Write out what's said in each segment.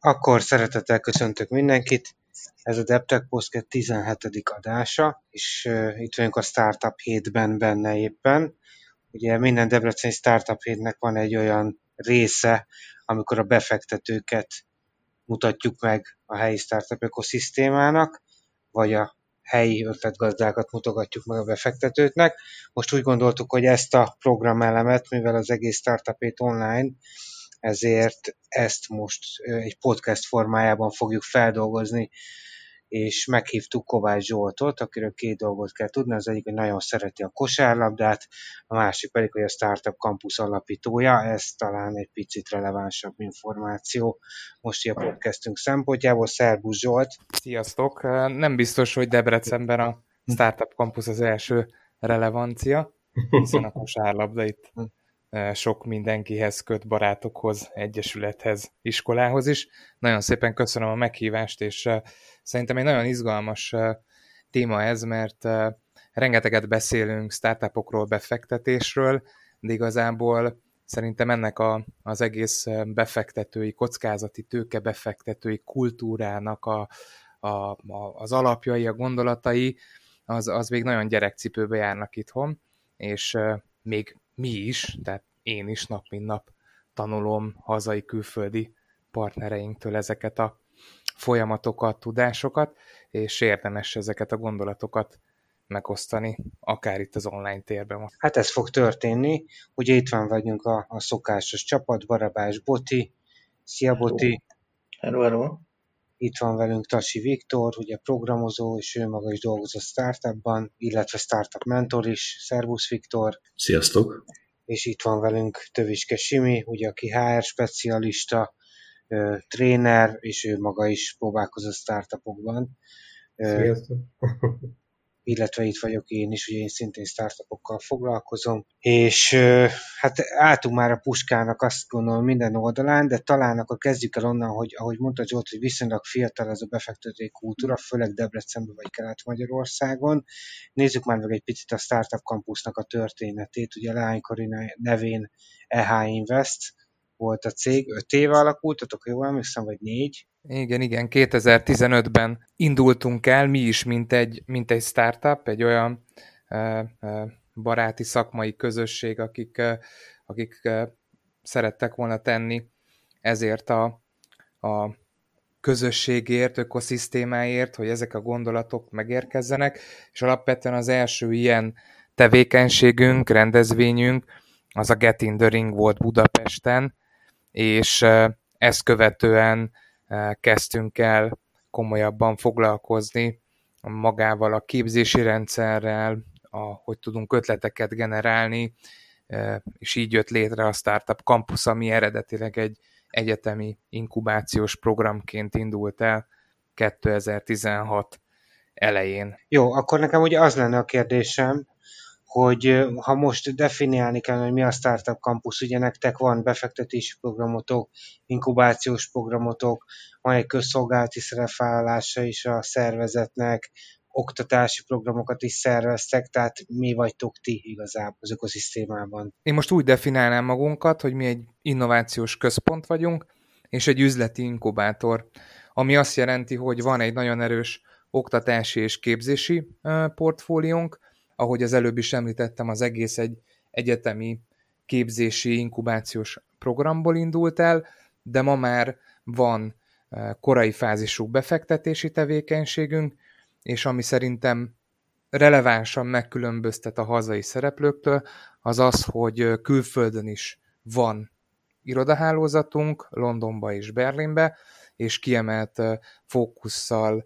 Akkor szeretettel köszöntök mindenkit. Ez a DevTech Podcast 17. adása, és uh, itt vagyunk a Startup hétben benne éppen. Ugye minden Debreceni Startup hétnek van egy olyan része, amikor a befektetőket mutatjuk meg a helyi startup ökoszisztémának, vagy a helyi ötletgazdákat mutogatjuk meg a befektetőknek. Most úgy gondoltuk, hogy ezt a programelemet, mivel az egész Startup online ezért ezt most egy podcast formájában fogjuk feldolgozni, és meghívtuk Kovács Zsoltot, akiről két dolgot kell tudni, az egyik, hogy nagyon szereti a kosárlabdát, a másik pedig, hogy a Startup Campus alapítója, ez talán egy picit relevánsabb információ most a podcastünk szempontjából. Szerbusz Zsolt! Sziasztok! Nem biztos, hogy Debrecenben a Startup Campus az első relevancia, hiszen a kosárlabda itt sok mindenkihez köt, barátokhoz, egyesülethez, iskolához is. Nagyon szépen köszönöm a meghívást, és szerintem egy nagyon izgalmas téma ez, mert rengeteget beszélünk startupokról, befektetésről, de igazából szerintem ennek a, az egész befektetői, kockázati tőke befektetői kultúrának a, a, a, az alapjai, a gondolatai, az, az még nagyon gyerekcipőbe járnak itthon, és még mi is, tehát én is nap mint nap tanulom hazai külföldi partnereinktől ezeket a folyamatokat, tudásokat, és érdemes ezeket a gondolatokat megosztani, akár itt az online térben. Hát ez fog történni. Ugye itt van vagyunk a, a szokásos csapat, Barabás Boti. Szia Boti! Hello, hello! Itt van velünk Tasi Viktor, ugye programozó, és ő maga is dolgozott startupban, illetve startup mentor is. Szervusz Viktor! Sziasztok! És itt van velünk Töviske Simi, ugye aki HR specialista, tréner, és ő maga is próbálkozott startupokban. Sziasztok! Illetve itt vagyok én is, ugye én szintén startupokkal foglalkozom, és hát álltunk már a puskának azt gondolom minden oldalán, de talán akkor kezdjük el onnan, hogy ahogy mondta Zsolt, hogy viszonylag fiatal ez a befektetői kultúra, főleg Debrecenben vagy Kelet-Magyarországon. Nézzük már meg egy picit a Startup Campusnak a történetét, ugye Leány Korina nevén EH Invest, volt a cég, öt éve alakultatok, jól emlékszem, vagy négy? Igen, igen, 2015-ben indultunk el, mi is, mint egy, mint egy startup, egy olyan uh, uh, baráti szakmai közösség, akik, uh, akik szerettek volna tenni ezért a, a közösségért, ökoszisztémáért, hogy ezek a gondolatok megérkezzenek, és alapvetően az első ilyen tevékenységünk, rendezvényünk, az a Get in the Ring volt Budapesten, és ezt követően kezdtünk el komolyabban foglalkozni magával a képzési rendszerrel, a, hogy tudunk ötleteket generálni, és így jött létre a Startup Campus, ami eredetileg egy egyetemi inkubációs programként indult el 2016 elején. Jó, akkor nekem ugye az lenne a kérdésem, hogy ha most definiálni kell, hogy mi a Startup Campus, ugye nektek van befektetési programotok, inkubációs programotok, van egy közszolgálati szerepvállalása is a szervezetnek, oktatási programokat is szerveztek, tehát mi vagytok ti igazából az ökoszisztémában? Én most úgy definiálnám magunkat, hogy mi egy innovációs központ vagyunk, és egy üzleti inkubátor, ami azt jelenti, hogy van egy nagyon erős oktatási és képzési portfóliónk, ahogy az előbb is említettem, az egész egy egyetemi képzési inkubációs programból indult el, de ma már van eh, korai fázisú befektetési tevékenységünk, és ami szerintem relevánsan megkülönböztet a hazai szereplőktől, az az, hogy eh, külföldön is van irodahálózatunk, Londonba és Berlinbe, és kiemelt eh, fókusszal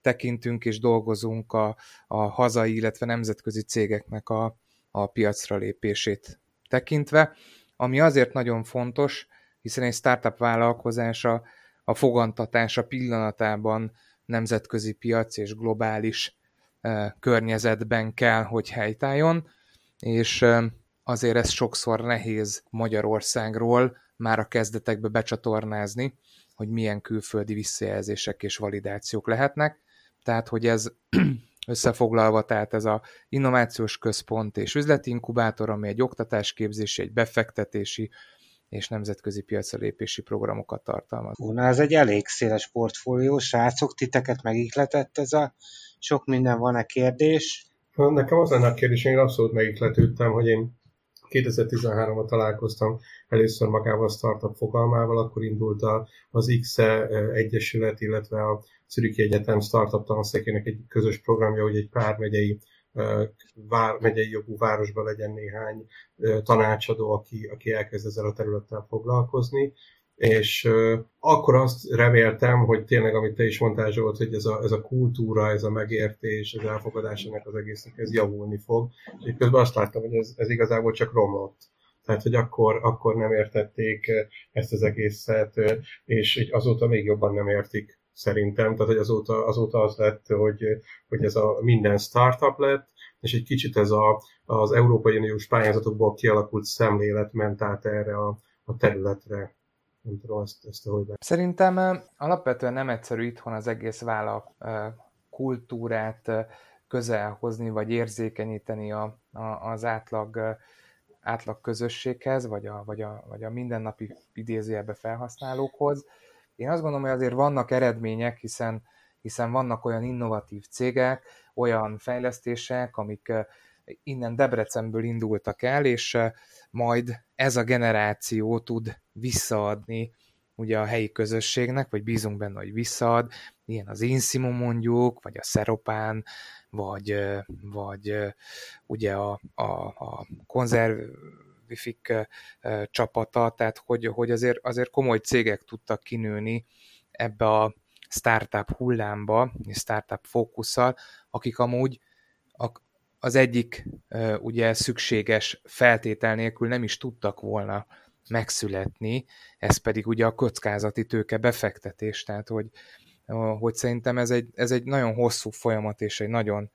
tekintünk és dolgozunk a, a hazai, illetve nemzetközi cégeknek a, a piacra lépését tekintve, ami azért nagyon fontos, hiszen egy startup vállalkozása a fogantatása pillanatában nemzetközi piac és globális környezetben kell, hogy helytálljon, és azért ez sokszor nehéz Magyarországról már a kezdetekbe becsatornázni, hogy milyen külföldi visszajelzések és validációk lehetnek. Tehát, hogy ez összefoglalva, tehát ez a innovációs központ és üzleti inkubátor, ami egy oktatásképzési, egy befektetési és nemzetközi piacra lépési programokat tartalmaz. Na, ez egy elég széles portfólió, srácok, titeket megikletett ez a sok minden van-e kérdés? Nekem az lenne a kérdés, én abszolút megikletődtem, hogy én 2013-ban találkoztam először magával a startup fogalmával, akkor indult az X-e Egyesület, illetve a Zürich Egyetem Startup Tanszekének egy közös programja, hogy egy pár megyei vár, megyei jogú városban legyen néhány tanácsadó, aki, aki elkezd ezzel a területtel foglalkozni, és akkor azt reméltem, hogy tényleg, amit te is mondtál Zsolt, hogy ez a, ez a kultúra, ez a megértés, az elfogadás ennek az egésznek, ez javulni fog, és közben azt láttam, hogy ez, ez igazából csak romlott. Tehát, hogy akkor, akkor nem értették ezt az egészet, és azóta még jobban nem értik szerintem. Tehát, hogy azóta, azóta az lett, hogy, hogy ez a minden startup lett, és egy kicsit ez a, az Európai Uniós pályázatokból kialakult szemlélet ment át erre a, a területre. Nem tudom, ezt, ezt hogy lehet. Szerintem alapvetően nem egyszerű itthon az egész vállalat kultúrát közel hozni, vagy érzékenyíteni a, a, az átlag, átlag közösséghez, vagy a, vagy, a, vagy a mindennapi idézőjelbe felhasználókhoz. Én azt gondolom, hogy azért vannak eredmények, hiszen, hiszen vannak olyan innovatív cégek, olyan fejlesztések, amik innen Debrecenből indultak el, és majd ez a generáció tud visszaadni ugye a helyi közösségnek, vagy bízunk benne, hogy visszaad, ilyen az Inszimo mondjuk, vagy a Szeropán, vagy, vagy ugye a, a, a konzervifik csapata, tehát hogy, hogy azért, azért komoly cégek tudtak kinőni ebbe a startup hullámba, és startup fókusszal, akik amúgy az egyik ugye szükséges feltétel nélkül nem is tudtak volna megszületni, ez pedig ugye a kockázati tőke befektetés, tehát hogy, hogy szerintem ez egy, ez egy nagyon hosszú folyamat és egy nagyon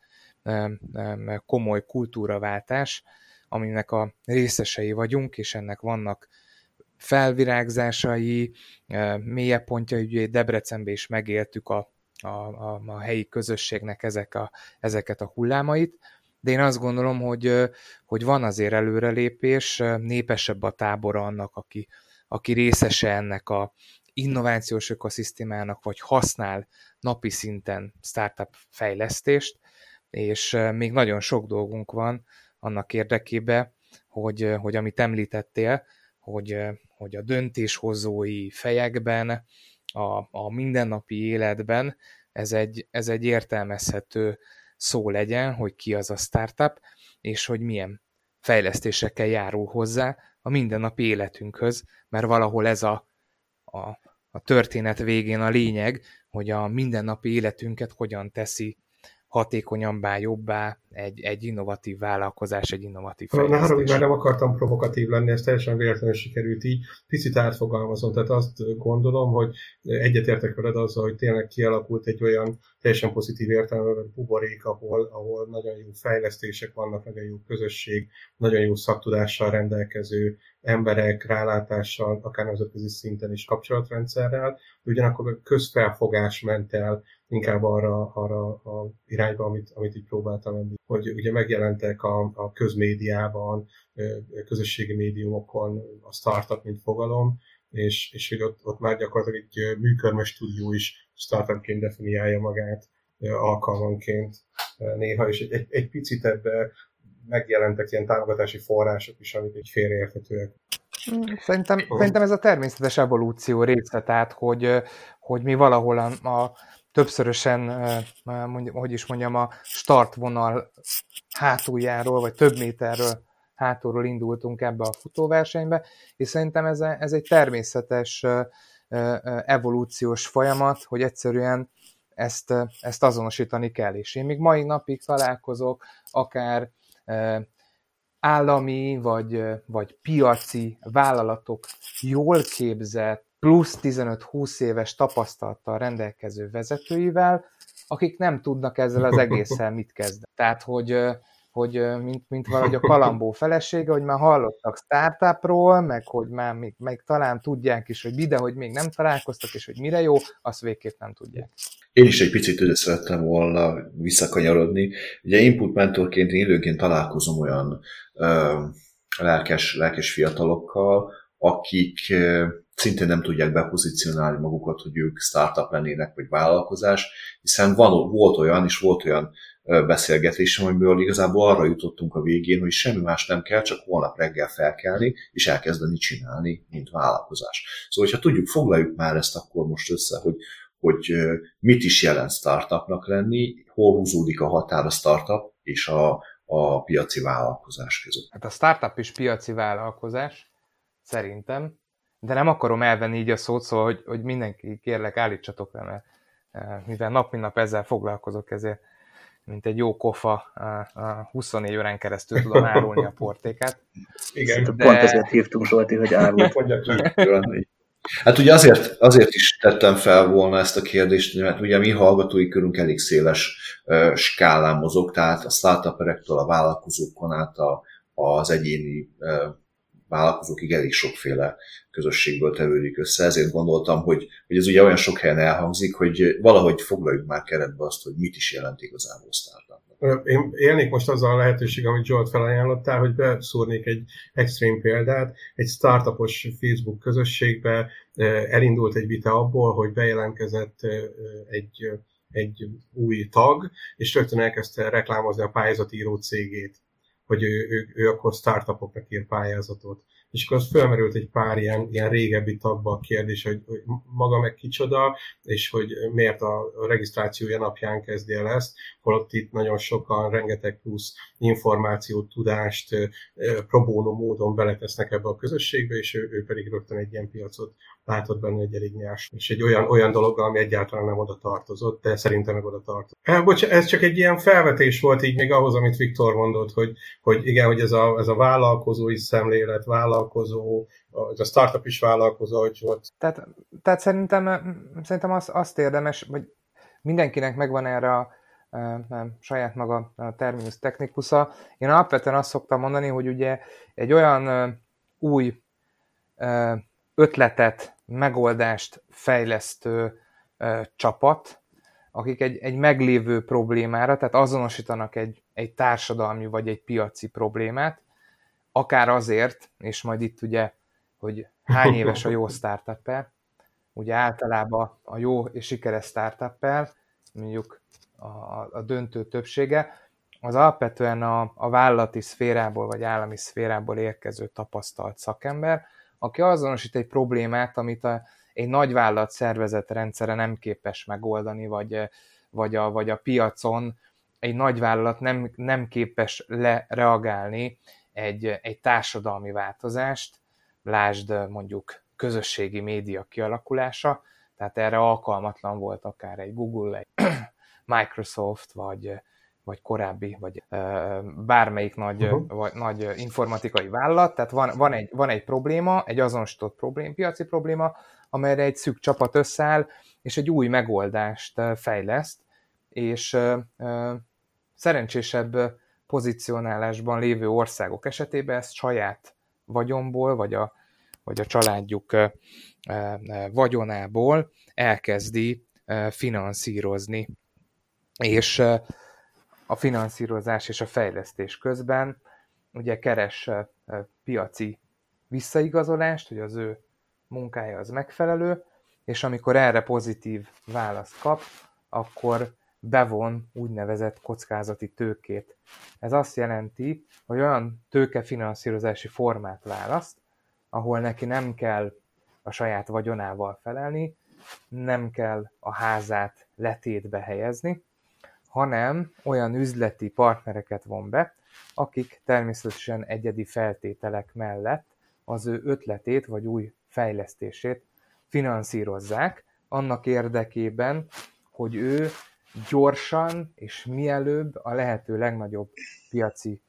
komoly kultúraváltás, aminek a részesei vagyunk, és ennek vannak felvirágzásai, mélye pontjai, ugye Debrecenben is megéltük a, a, a, a helyi közösségnek ezek a, ezeket a hullámait, de én azt gondolom, hogy, hogy van azért előrelépés, népesebb a tábora annak, aki, aki részese ennek a innovációs ökoszisztémának, vagy használ napi szinten startup fejlesztést, és még nagyon sok dolgunk van annak érdekében, hogy, hogy amit említettél, hogy, hogy a döntéshozói fejekben, a, a mindennapi életben ez egy, ez egy értelmezhető szó legyen, hogy ki az a startup, és hogy milyen fejlesztésekkel járul hozzá a mindennapi életünkhöz, mert valahol ez a, a, a történet végén a lényeg, hogy a mindennapi életünket hogyan teszi hatékonyabbá, jobbá egy, egy innovatív vállalkozás, egy innovatív fejlesztés. Na, már nem akartam provokatív lenni, ez teljesen véletlenül sikerült így. Picit átfogalmazom, tehát azt gondolom, hogy egyetértek veled azzal, hogy tényleg kialakult egy olyan teljesen pozitív értelemben buborék, ahol, ahol nagyon jó fejlesztések vannak, nagyon jó közösség, nagyon jó szaktudással rendelkező emberek, rálátással, akár nemzetközi szinten is kapcsolatrendszerrel, ugyanakkor a közfelfogás ment el inkább arra, arra a irányba, amit, amit így próbáltam említeni, hogy ugye megjelentek a, a közmédiában, közösségi médiumokon a startup, mint fogalom, és, és hogy ott, ott már gyakorlatilag egy műkörmes stúdió is startupként definiálja magát alkalmanként néha, és egy, egy, egy picit ebbe megjelentek ilyen támogatási források is, amik egy félreérthetőek. Szerintem, szerintem ez a természetes evolúció része, tehát hogy, hogy mi valahol a, a többszörösen, mondjam, hogy is mondjam, a startvonal hátuljáról, vagy több méterről hátulról indultunk ebbe a futóversenybe, és szerintem ez, ez egy természetes evolúciós folyamat, hogy egyszerűen ezt, ezt azonosítani kell. És én még mai napig találkozok akár állami vagy, vagy piaci vállalatok jól képzett, plusz 15-20 éves tapasztalattal rendelkező vezetőivel, akik nem tudnak ezzel az egésszel mit kezdeni. Tehát, hogy, hogy mint, mint valahogy a kalambó felesége, hogy már hallottak startupról, meg hogy már még, meg talán tudják is, hogy ide, hogy még nem találkoztak, és hogy mire jó, azt végképp nem tudják. Én is egy picit ide szerettem volna visszakanyarodni. Ugye input mentorként én időnként találkozom olyan ö, lelkes, lelkes fiatalokkal, akik szintén nem tudják bepozícionálni magukat, hogy ők startup lennének, vagy vállalkozás, hiszen van, volt olyan, és volt olyan beszélgetésem, amiből igazából arra jutottunk a végén, hogy semmi más nem kell, csak holnap reggel felkelni, és elkezdeni csinálni, mint vállalkozás. Szóval, hogyha tudjuk, foglaljuk már ezt akkor most össze, hogy, hogy mit is jelent startupnak lenni, hol húzódik a határ a startup és a, a piaci vállalkozás között. Hát a startup is piaci vállalkozás, szerintem, de nem akarom elvenni így a szót, szóval, hogy, hogy mindenki kérlek állítsatok le, mert mivel nap mint nap ezzel foglalkozok, ezért mint egy jó kofa a 24 órán keresztül tudom árulni a portékát. Igen. De... Pont ezért hívtunk Zsolti, hogy árult. Hát ugye azért, azért is tettem fel volna ezt a kérdést, mert ugye mi hallgatói körünk elég széles uh, skálán mozog, tehát a startuperektől a vállalkozókon át a, az egyéni uh, vállalkozókig elég sokféle közösségből tevődik össze, ezért gondoltam, hogy, hogy ez ugye olyan sok helyen elhangzik, hogy valahogy foglaljuk már keretbe azt, hogy mit is jelent igazából startup. Én élnék most azzal a lehetőség, amit Zsolt felajánlottál, hogy beszúrnék egy extrém példát. Egy startupos Facebook közösségbe elindult egy vita abból, hogy bejelentkezett egy, egy új tag, és rögtön elkezdte reklámozni a pályázatíró cégét hogy ő, ő, ő akkor startupoknak ír pályázatot. És akkor az felmerült egy pár ilyen, ilyen régebbi tagba a kérdés, hogy, hogy maga meg kicsoda, és hogy miért a regisztrációja napján kezdi el ezt, holott itt nagyon sokan rengeteg plusz információt, tudást próbónó módon beletesznek ebbe a közösségbe, és ő, ő pedig rögtön egy ilyen piacot látott benne egy elég nyás, és egy olyan, olyan dolog, ami egyáltalán nem oda tartozott, de szerintem meg oda tartozott. Hát, bocs, ez csak egy ilyen felvetés volt így még ahhoz, amit Viktor mondott, hogy, hogy igen, hogy ez a, ez a vállalkozói szemlélet, vállalkozó, a startup is vállalkozó, hogy volt. Tehát, tehát szerintem, szerintem az, azt érdemes, hogy mindenkinek megvan erre a nem, saját maga a terminus technicusza. Én alapvetően azt szoktam mondani, hogy ugye egy olyan új ötletet, megoldást fejlesztő csapat, akik egy, egy meglévő problémára, tehát azonosítanak egy, egy társadalmi vagy egy piaci problémát, akár azért, és majd itt ugye, hogy hány éves a jó startup ugye általában a jó és sikeres startup mondjuk a, a döntő többsége, az alapvetően a, a vállalati szférából vagy állami szférából érkező tapasztalt szakember, aki azonosít egy problémát, amit a, egy nagyvállalat szervezet rendszere nem képes megoldani, vagy, vagy, a, vagy a piacon egy nagyvállalat nem, nem képes lereagálni egy, egy társadalmi változást, lásd mondjuk közösségi média kialakulása, tehát erre alkalmatlan volt akár egy Google, egy Microsoft, vagy, vagy korábbi, vagy bármelyik nagy, uh-huh. vagy nagy informatikai vállalat, tehát van, van, egy, van egy probléma, egy azonosított problém, piaci probléma, amelyre egy szűk csapat összeáll, és egy új megoldást fejleszt, és szerencsésebb pozícionálásban lévő országok esetében ezt saját vagyomból, vagy a, vagy a családjuk vagyonából elkezdi finanszírozni. És a finanszírozás és a fejlesztés közben ugye keres piaci visszaigazolást, hogy az ő munkája az megfelelő, és amikor erre pozitív választ kap, akkor bevon úgynevezett kockázati tőkét. Ez azt jelenti, hogy olyan tőkefinanszírozási formát választ, ahol neki nem kell a saját vagyonával felelni, nem kell a házát letétbe helyezni, hanem olyan üzleti partnereket von be, akik természetesen egyedi feltételek mellett az ő ötletét vagy új fejlesztését finanszírozzák, annak érdekében, hogy ő gyorsan és mielőbb a lehető legnagyobb piaci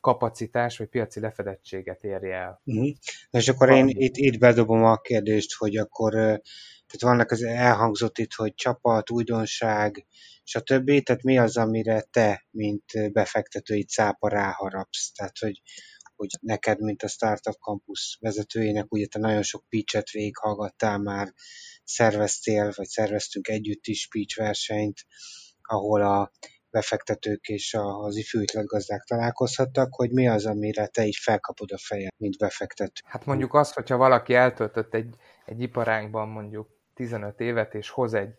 kapacitás vagy piaci lefedettséget érje el. Uh-huh. És akkor én itt, itt bedobom a kérdést, hogy akkor tehát vannak az elhangzott itt, hogy csapat, újdonság, stb. Tehát mi az, amire te, mint befektetői cápa ráharapsz? Tehát, hogy, hogy neked, mint a Startup Campus vezetőjének, ugye te nagyon sok pitchet végighallgattál már, szerveztél, vagy szerveztünk együtt is pitch versenyt, ahol a befektetők és az ifjú gazdák találkozhattak, hogy mi az, amire te így felkapod a fejed, mint befektető. Hát mondjuk azt, hogyha valaki eltöltött egy, egy iparágban mondjuk 15 évet, és hoz egy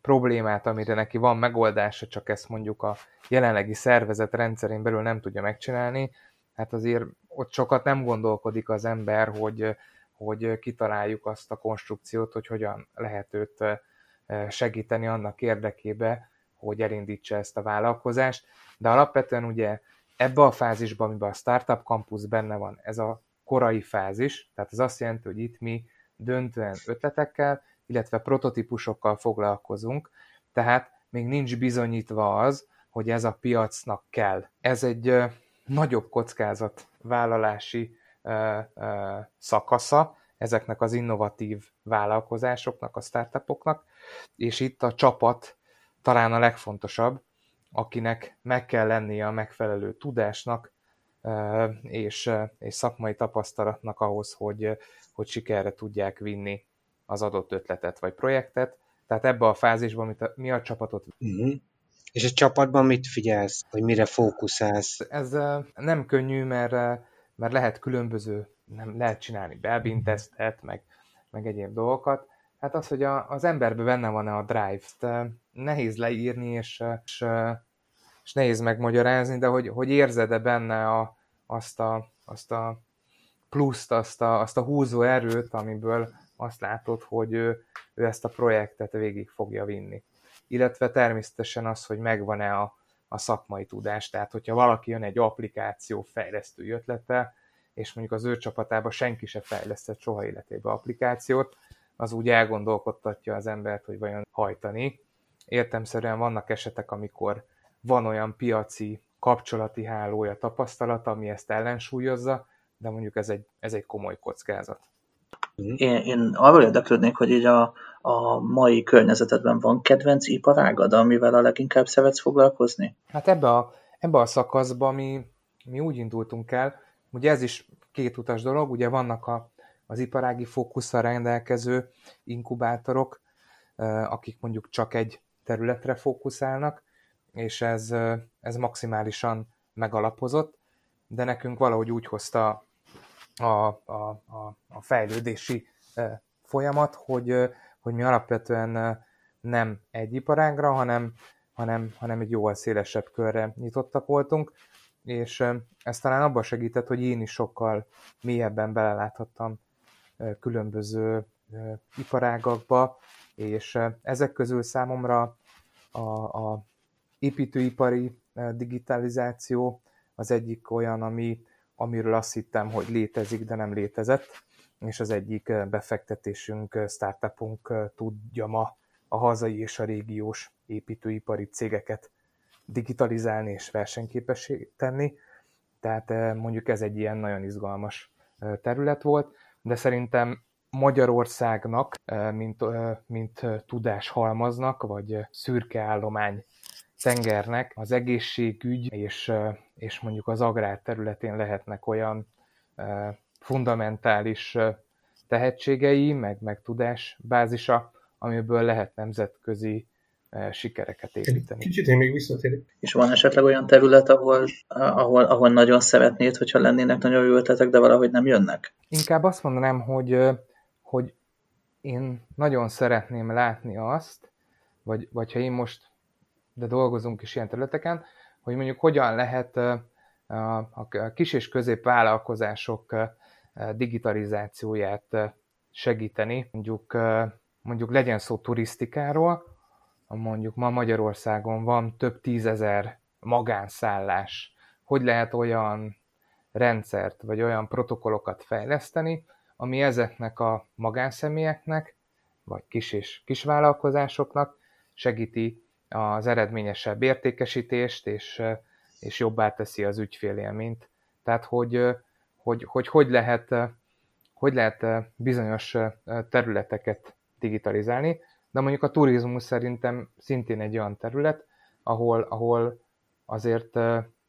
problémát, amire neki van megoldása, csak ezt mondjuk a jelenlegi szervezet rendszerén belül nem tudja megcsinálni, hát azért ott sokat nem gondolkodik az ember, hogy, hogy kitaláljuk azt a konstrukciót, hogy hogyan lehet őt segíteni annak érdekébe, hogy elindítsa ezt a vállalkozást, de alapvetően ugye ebbe a fázisban, amiben a Startup Campus benne van, ez a korai fázis, tehát ez azt jelenti, hogy itt mi döntően ötletekkel, illetve prototípusokkal foglalkozunk, tehát még nincs bizonyítva az, hogy ez a piacnak kell. Ez egy nagyobb kockázat vállalási szakasza ezeknek az innovatív vállalkozásoknak, a startupoknak, és itt a csapat talán a legfontosabb, akinek meg kell lennie a megfelelő tudásnak és, és szakmai tapasztalatnak ahhoz, hogy, hogy sikerre tudják vinni az adott ötletet vagy projektet. Tehát ebbe a fázisban mit a, mi a csapatot... Uh-huh. És a csapatban mit figyelsz, hogy mire fókuszálsz? Ez nem könnyű, mert, mert lehet különböző, nem lehet csinálni Belbin tesztet, meg, meg egyéb dolgokat, Hát az, hogy a, az emberben benne van a drive, nehéz leírni, és, és, és nehéz megmagyarázni, de hogy, hogy érzed-e benne a, azt, a, azt a pluszt, azt a, azt a húzó erőt, amiből azt látod, hogy ő, ő ezt a projektet végig fogja vinni. Illetve természetesen az, hogy megvan-e a, a szakmai tudás. Tehát, hogyha valaki jön egy applikáció fejlesztő ötlete, és mondjuk az ő csapatában senki se fejlesztett soha életében applikációt, az úgy elgondolkodtatja az embert, hogy vajon hajtani. Értemszerűen vannak esetek, amikor van olyan piaci kapcsolati hálója, tapasztalata, ami ezt ellensúlyozza, de mondjuk ez egy, ez egy komoly kockázat. Én, én arról érdeklődnék, hogy így a, a mai környezetedben van kedvenc iparágad, amivel a leginkább szeretsz foglalkozni? Hát ebbe a, ebbe a szakaszba mi, mi úgy indultunk el, ugye ez is két utas dolog, ugye vannak a az iparági fókusszal rendelkező inkubátorok, akik mondjuk csak egy területre fókuszálnak, és ez, ez maximálisan megalapozott, de nekünk valahogy úgy hozta a, a, a, a fejlődési folyamat, hogy, hogy mi alapvetően nem egy iparágra, hanem, hanem, hanem egy jóval szélesebb körre nyitottak voltunk, és ez talán abban segített, hogy én is sokkal mélyebben beleláthattam különböző iparágakba, és ezek közül számomra a, a építőipari digitalizáció az egyik olyan, ami, amiről azt hittem, hogy létezik, de nem létezett, és az egyik befektetésünk, startupunk tudja ma a hazai és a régiós építőipari cégeket digitalizálni és versenyképessé tenni. Tehát mondjuk ez egy ilyen nagyon izgalmas terület volt de szerintem Magyarországnak, mint, mint tudáshalmaznak, vagy szürke állomány tengernek az egészségügy és, és mondjuk az agrár területén lehetnek olyan fundamentális tehetségei, meg, meg tudásbázisa, amiből lehet nemzetközi sikereket építeni. Kicsit én még visszatérek. És van esetleg olyan terület, ahol, ahol, ahol nagyon szeretnéd, hogyha lennének nagyon jó ötletek, de valahogy nem jönnek? Inkább azt mondanám, hogy, hogy én nagyon szeretném látni azt, vagy, vagy ha én most, de dolgozunk is ilyen területeken, hogy mondjuk hogyan lehet a, kis és középvállalkozások digitalizációját segíteni, mondjuk, mondjuk legyen szó turisztikáról, mondjuk ma Magyarországon van több tízezer magánszállás, hogy lehet olyan rendszert vagy olyan protokollokat fejleszteni, ami ezeknek a magánszemélyeknek, vagy kis és kisvállalkozásoknak segíti az eredményesebb értékesítést, és, és jobbá teszi az ügyfélélményt. Tehát, hogy hogy, hogy, hogy, lehet, hogy lehet bizonyos területeket digitalizálni de mondjuk a turizmus szerintem szintén egy olyan terület, ahol, ahol azért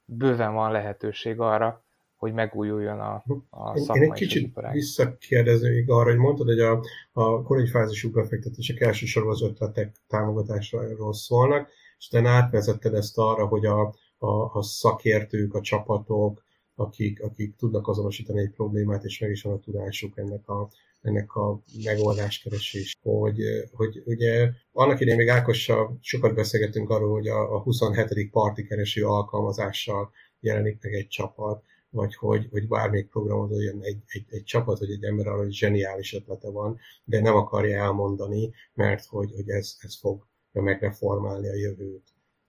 bőven van lehetőség arra, hogy megújuljon a, a szakmai Én egy kicsit visszakérdeznék arra, hogy mondtad, hogy a, a korai fázisú befektetések elsősorban az ötletek támogatásról szólnak, és te átvezetted ezt arra, hogy a, a, a szakértők, a csapatok, akik, akik tudnak azonosítani egy problémát, és meg is van a tudásuk ennek a, ennek a megoldáskeresés. Hogy, hogy ugye annak idején még Ákossal sokat beszélgetünk arról, hogy a, a 27. parti kereső alkalmazással jelenik meg egy csapat, vagy hogy, hogy bármelyik programozó jön egy, egy, egy csapat, vagy egy ember arra, hogy zseniális ötlete van, de nem akarja elmondani, mert hogy, hogy ez, ez fog megreformálni a jövőt.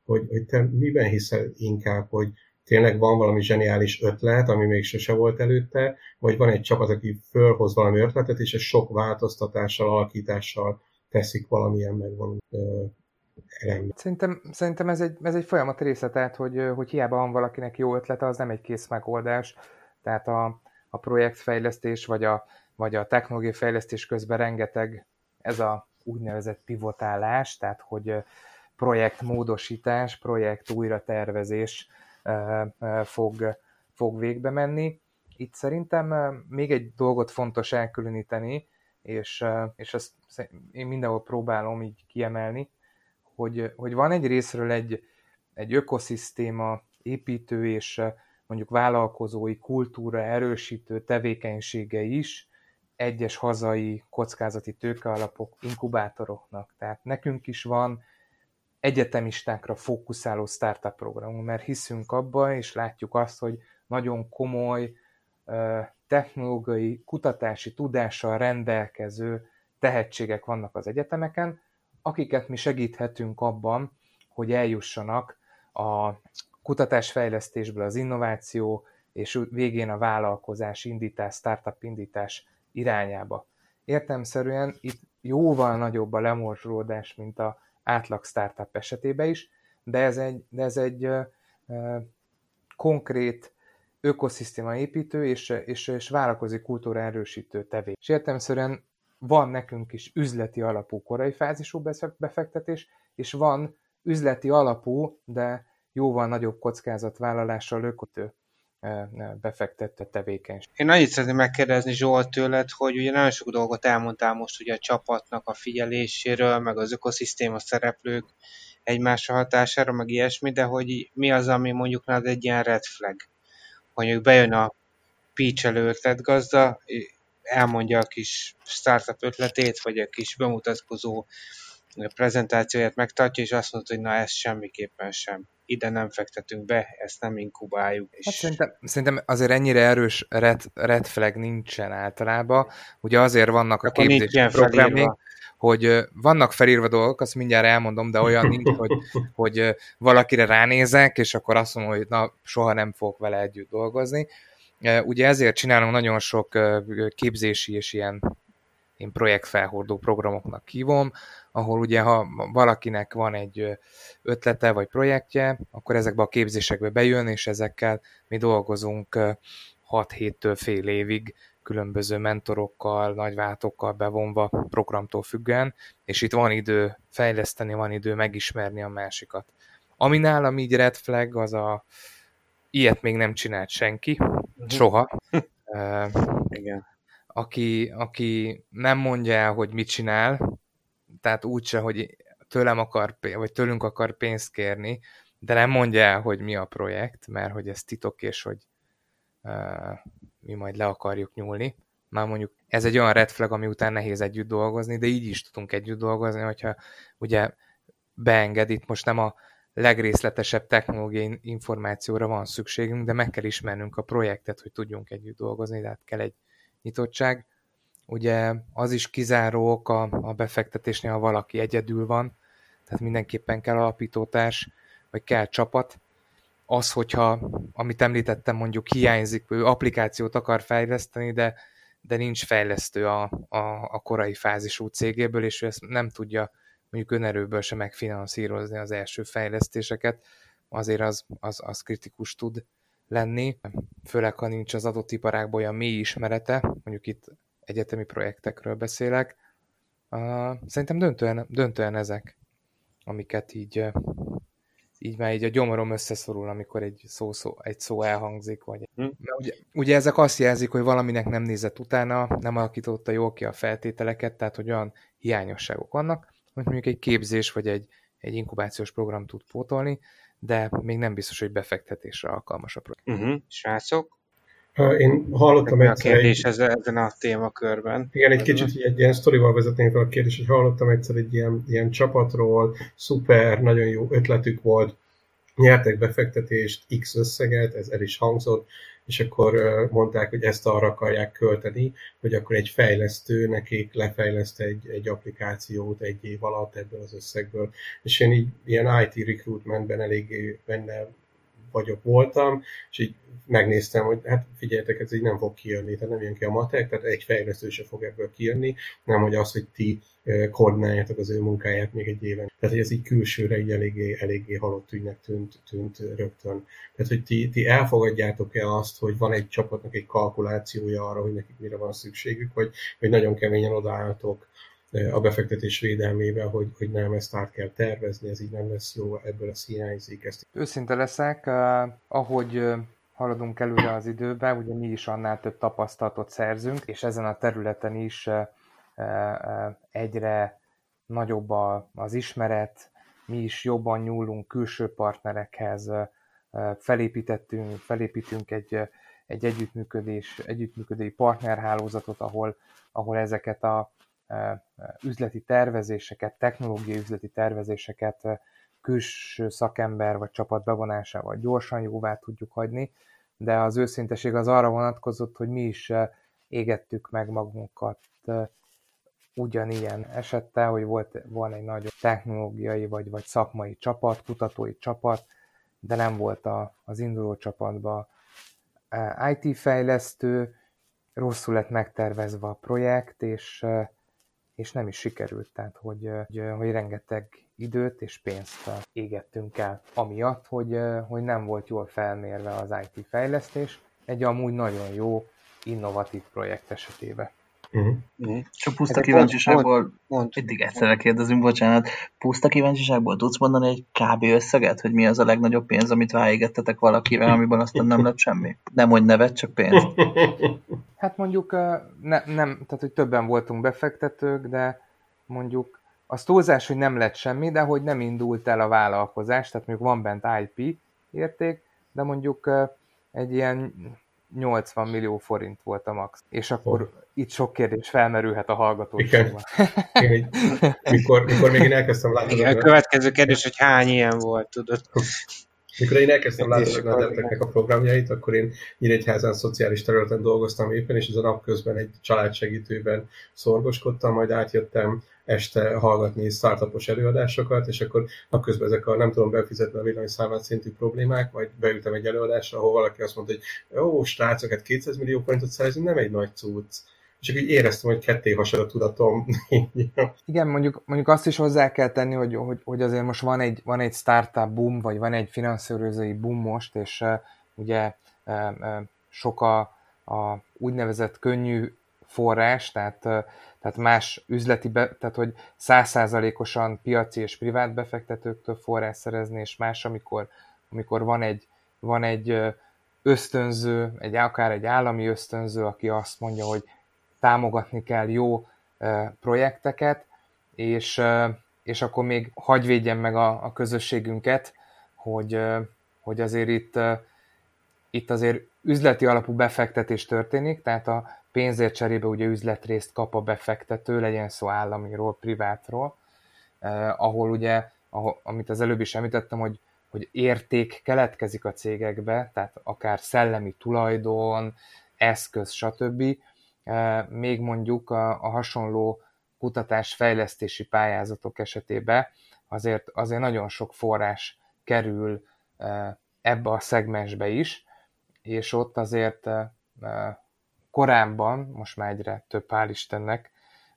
Hogy, hogy te miben hiszel inkább, hogy tényleg van valami zseniális ötlet, ami még sose volt előtte, vagy van egy csapat, aki fölhoz valami ötletet, és ez sok változtatással, alakítással teszik valamilyen megvan Szerintem, szerintem ez, egy, ez egy folyamat része, tehát hogy, hogy hiába van valakinek jó ötlete, az nem egy kész megoldás. Tehát a, a projektfejlesztés vagy a, vagy a technológiai fejlesztés közben rengeteg ez a úgynevezett pivotálás, tehát hogy projektmódosítás, projekt újratervezés fog, fog végbe menni. Itt szerintem még egy dolgot fontos elkülöníteni, és, és ezt én mindenhol próbálom így kiemelni, hogy, hogy van egy részről egy, egy ökoszisztéma építő és mondjuk vállalkozói kultúra erősítő tevékenysége is egyes hazai kockázati tőkealapok, inkubátoroknak. Tehát nekünk is van egyetemistákra fókuszáló startup programunk, mert hiszünk abba, és látjuk azt, hogy nagyon komoly technológiai, kutatási tudással rendelkező tehetségek vannak az egyetemeken, akiket mi segíthetünk abban, hogy eljussanak a kutatásfejlesztésből az innováció, és végén a vállalkozás indítás, startup indítás irányába. Értemszerűen itt jóval nagyobb a lemorzsolódás, mint a átlag startup esetében is, de ez egy, de ez egy ö, ö, konkrét ökoszisztéma építő és, és, és vállalkozói kultúra erősítő tevé. És értelmszerűen van nekünk is üzleti alapú korai fázisú befektetés, és van üzleti alapú, de jóval nagyobb kockázatvállalással ökotő befektette tevékenység. Én annyit szeretném megkérdezni Zsolt tőled, hogy ugye nagyon sok dolgot elmondtál most ugye a csapatnak a figyeléséről, meg az ökoszisztéma szereplők egymásra hatására, meg ilyesmi, de hogy mi az, ami mondjuk nálad egy ilyen red flag, hogy bejön a pitch gazda, elmondja a kis startup ötletét, vagy a kis bemutatkozó prezentációját megtartja, és azt mondta, hogy na ez semmiképpen sem. Ide nem fektetünk be, ezt nem inkubáljuk. És... Hát szerintem, szerintem azért ennyire erős red, red flag nincsen általában. Ugye azért vannak a képzési programjaink, hogy vannak felírva dolgok, azt mindjárt elmondom, de olyan nincs, hogy, hogy valakire ránézek, és akkor azt mondom, hogy na, soha nem fogok vele együtt dolgozni. Ugye ezért csinálunk nagyon sok képzési és ilyen én projektfelhordó programoknak hívom, ahol ugye ha valakinek van egy ötlete vagy projektje, akkor ezekbe a képzésekbe bejön, és ezekkel mi dolgozunk 6-7-től fél évig különböző mentorokkal, nagyváltókkal bevonva programtól függően, és itt van idő fejleszteni, van idő megismerni a másikat. Ami nálam így red flag, az a ilyet még nem csinált senki, uh-huh. soha. uh, Igen. Aki, aki nem mondja el, hogy mit csinál, tehát úgyse, hogy tőlem akar, vagy tőlünk akar pénzt kérni, de nem mondja el, hogy mi a projekt, mert hogy ez titok, és hogy uh, mi majd le akarjuk nyúlni. Már mondjuk ez egy olyan red flag, ami után nehéz együtt dolgozni, de így is tudunk együtt dolgozni, hogyha ugye beenged, itt most nem a legrészletesebb technológiai információra van szükségünk, de meg kell ismernünk a projektet, hogy tudjunk együtt dolgozni, tehát kell egy nyitottság. Ugye az is kizáró ok a, a befektetésnél, ha valaki egyedül van, tehát mindenképpen kell alapítótárs, vagy kell csapat. Az, hogyha, amit említettem, mondjuk hiányzik, ő applikációt akar fejleszteni, de, de nincs fejlesztő a, a, a korai fázisú cégéből, és ő ezt nem tudja mondjuk önerőből sem megfinanszírozni az első fejlesztéseket, azért az, az, az kritikus tud lenni, főleg ha nincs az adott iparágból olyan mély ismerete, mondjuk itt egyetemi projektekről beszélek. Szerintem döntően, döntően ezek, amiket így, így már így a gyomorom összeszorul, amikor egy szó, szó, egy szó elhangzik. Vagy... Hm. Ugye, ugye ezek azt jelzik, hogy valaminek nem nézett utána, nem alakította jól ki a feltételeket, tehát hogy olyan hiányosságok vannak, hogy mondjuk egy képzés vagy egy, egy inkubációs program tud pótolni, de még nem biztos, hogy befektetésre alkalmas a program. Uh-huh. Srácok? Én hallottam a kérdés egy... ezen a témakörben. Igen, egy kicsit egy ilyen sztorival vezetnénk fel a kérdés, hogy hallottam egyszer egy ilyen, ilyen csapatról, szuper, nagyon jó ötletük volt, nyertek befektetést, X összeget, ez el is hangzott, és akkor mondták, hogy ezt arra akarják költeni, hogy akkor egy fejlesztő nekik lefejleszt egy, egy applikációt egy év alatt ebből az összegből. És én így ilyen IT recruitmentben eléggé benne vagyok, voltam, és így megnéztem, hogy hát figyeljetek, ez így nem fog kijönni, tehát nem jön ki a matek, tehát egy fejlesztő se fog ebből kijönni, nem hogy az, hogy ti koordináljátok az ő munkáját még egy éven. Tehát, hogy ez így külsőre így eléggé, eléggé halott ügynek tűnt, tűnt rögtön. Tehát, hogy ti, ti elfogadjátok-e azt, hogy van egy csapatnak egy kalkulációja arra, hogy nekik mire van szükségük, vagy, vagy nagyon keményen odaálltok a befektetés védelmével, hogy, hogy nem ezt át kell tervezni, ez így nem lesz jó, ebből a hiányzik. Ezt. Őszinte leszek, uh, ahogy uh, haladunk előre az időben, ugye mi is annál több tapasztalatot szerzünk, és ezen a területen is uh, egyre nagyobb az ismeret, mi is jobban nyúlunk külső partnerekhez, felépítettünk, felépítünk egy, egy együttműködés, együttműködői partnerhálózatot, ahol, ahol ezeket a üzleti tervezéseket, technológiai üzleti tervezéseket külső szakember vagy csapat bevonásával gyorsan jóvá tudjuk hagyni, de az őszinteség az arra vonatkozott, hogy mi is égettük meg magunkat ugyanilyen esettel, hogy volt, van egy nagyobb technológiai vagy, vagy szakmai csapat, kutatói csapat, de nem volt a, az induló csapatban IT fejlesztő, rosszul lett megtervezve a projekt, és és nem is sikerült, tehát hogy, hogy, hogy rengeteg időt és pénzt égettünk el, amiatt, hogy, hogy nem volt jól felmérve az IT fejlesztés, egy amúgy nagyon jó, innovatív projekt esetében. Uh-huh. Uh-huh. Csak puszta hát kíváncsiságból, eddig egyszerre kérdezünk, bocsánat, puszta kíváncsiságból tudsz mondani egy kb. összeget, hogy mi az a legnagyobb pénz, amit ráégettetek valakivel, amiből aztán nem lett semmi? Nem, hogy nevet, csak pénz. Hát mondjuk ne, nem, tehát hogy többen voltunk befektetők, de mondjuk az túlzás, hogy nem lett semmi, de hogy nem indult el a vállalkozás, tehát mondjuk van bent IP érték, de mondjuk egy ilyen 80 millió forint volt a max. És akkor oh. itt sok kérdés felmerülhet a hallgatóságban. Igen. mikor, mikor még én elkezdtem látni. Igen, a következő kérdés, hogy hány ilyen volt, tudod. Mikor én elkezdtem látni a adepteknek a programjait, akkor én Nyíregyházán szociális területen dolgoztam éppen, és ez a napközben egy családsegítőben szorgoskodtam, majd átjöttem este hallgatni startupos előadásokat, és akkor napközben ezek a nem tudom befizetni a villanyszámlát szintű problémák, majd beültem egy előadásra, ahol valaki azt mondta, hogy jó, srácok, hát 200 millió forintot szerezni nem egy nagy cucc és így éreztem, hogy ketté hasad a tudatom. Igen, mondjuk, mondjuk azt is hozzá kell tenni, hogy, hogy, hogy azért most van egy, van egy startup boom, vagy van egy finanszírozói boom most, és uh, ugye uh, uh, sok a, a úgynevezett könnyű forrás, tehát, tehát más üzleti, be, tehát hogy százszázalékosan piaci és privát befektetőktől forrás szerezni, és más, amikor, amikor van egy, van egy ösztönző, egy, akár egy állami ösztönző, aki azt mondja, hogy támogatni kell jó projekteket, és, és akkor még hagy védjen meg a, a közösségünket, hogy, hogy azért itt, itt azért üzleti alapú befektetés történik, tehát a pénzért cserébe ugye üzletrészt kap a befektető, legyen szó államiról, privátról, ahol ugye, ahol, amit az előbb is említettem, hogy, hogy érték keletkezik a cégekbe, tehát akár szellemi tulajdon, eszköz, stb., még mondjuk a, a hasonló kutatás-fejlesztési pályázatok esetében azért, azért nagyon sok forrás kerül ebbe a szegmensbe is, és ott azért korábban, most már egyre több hál' Istennek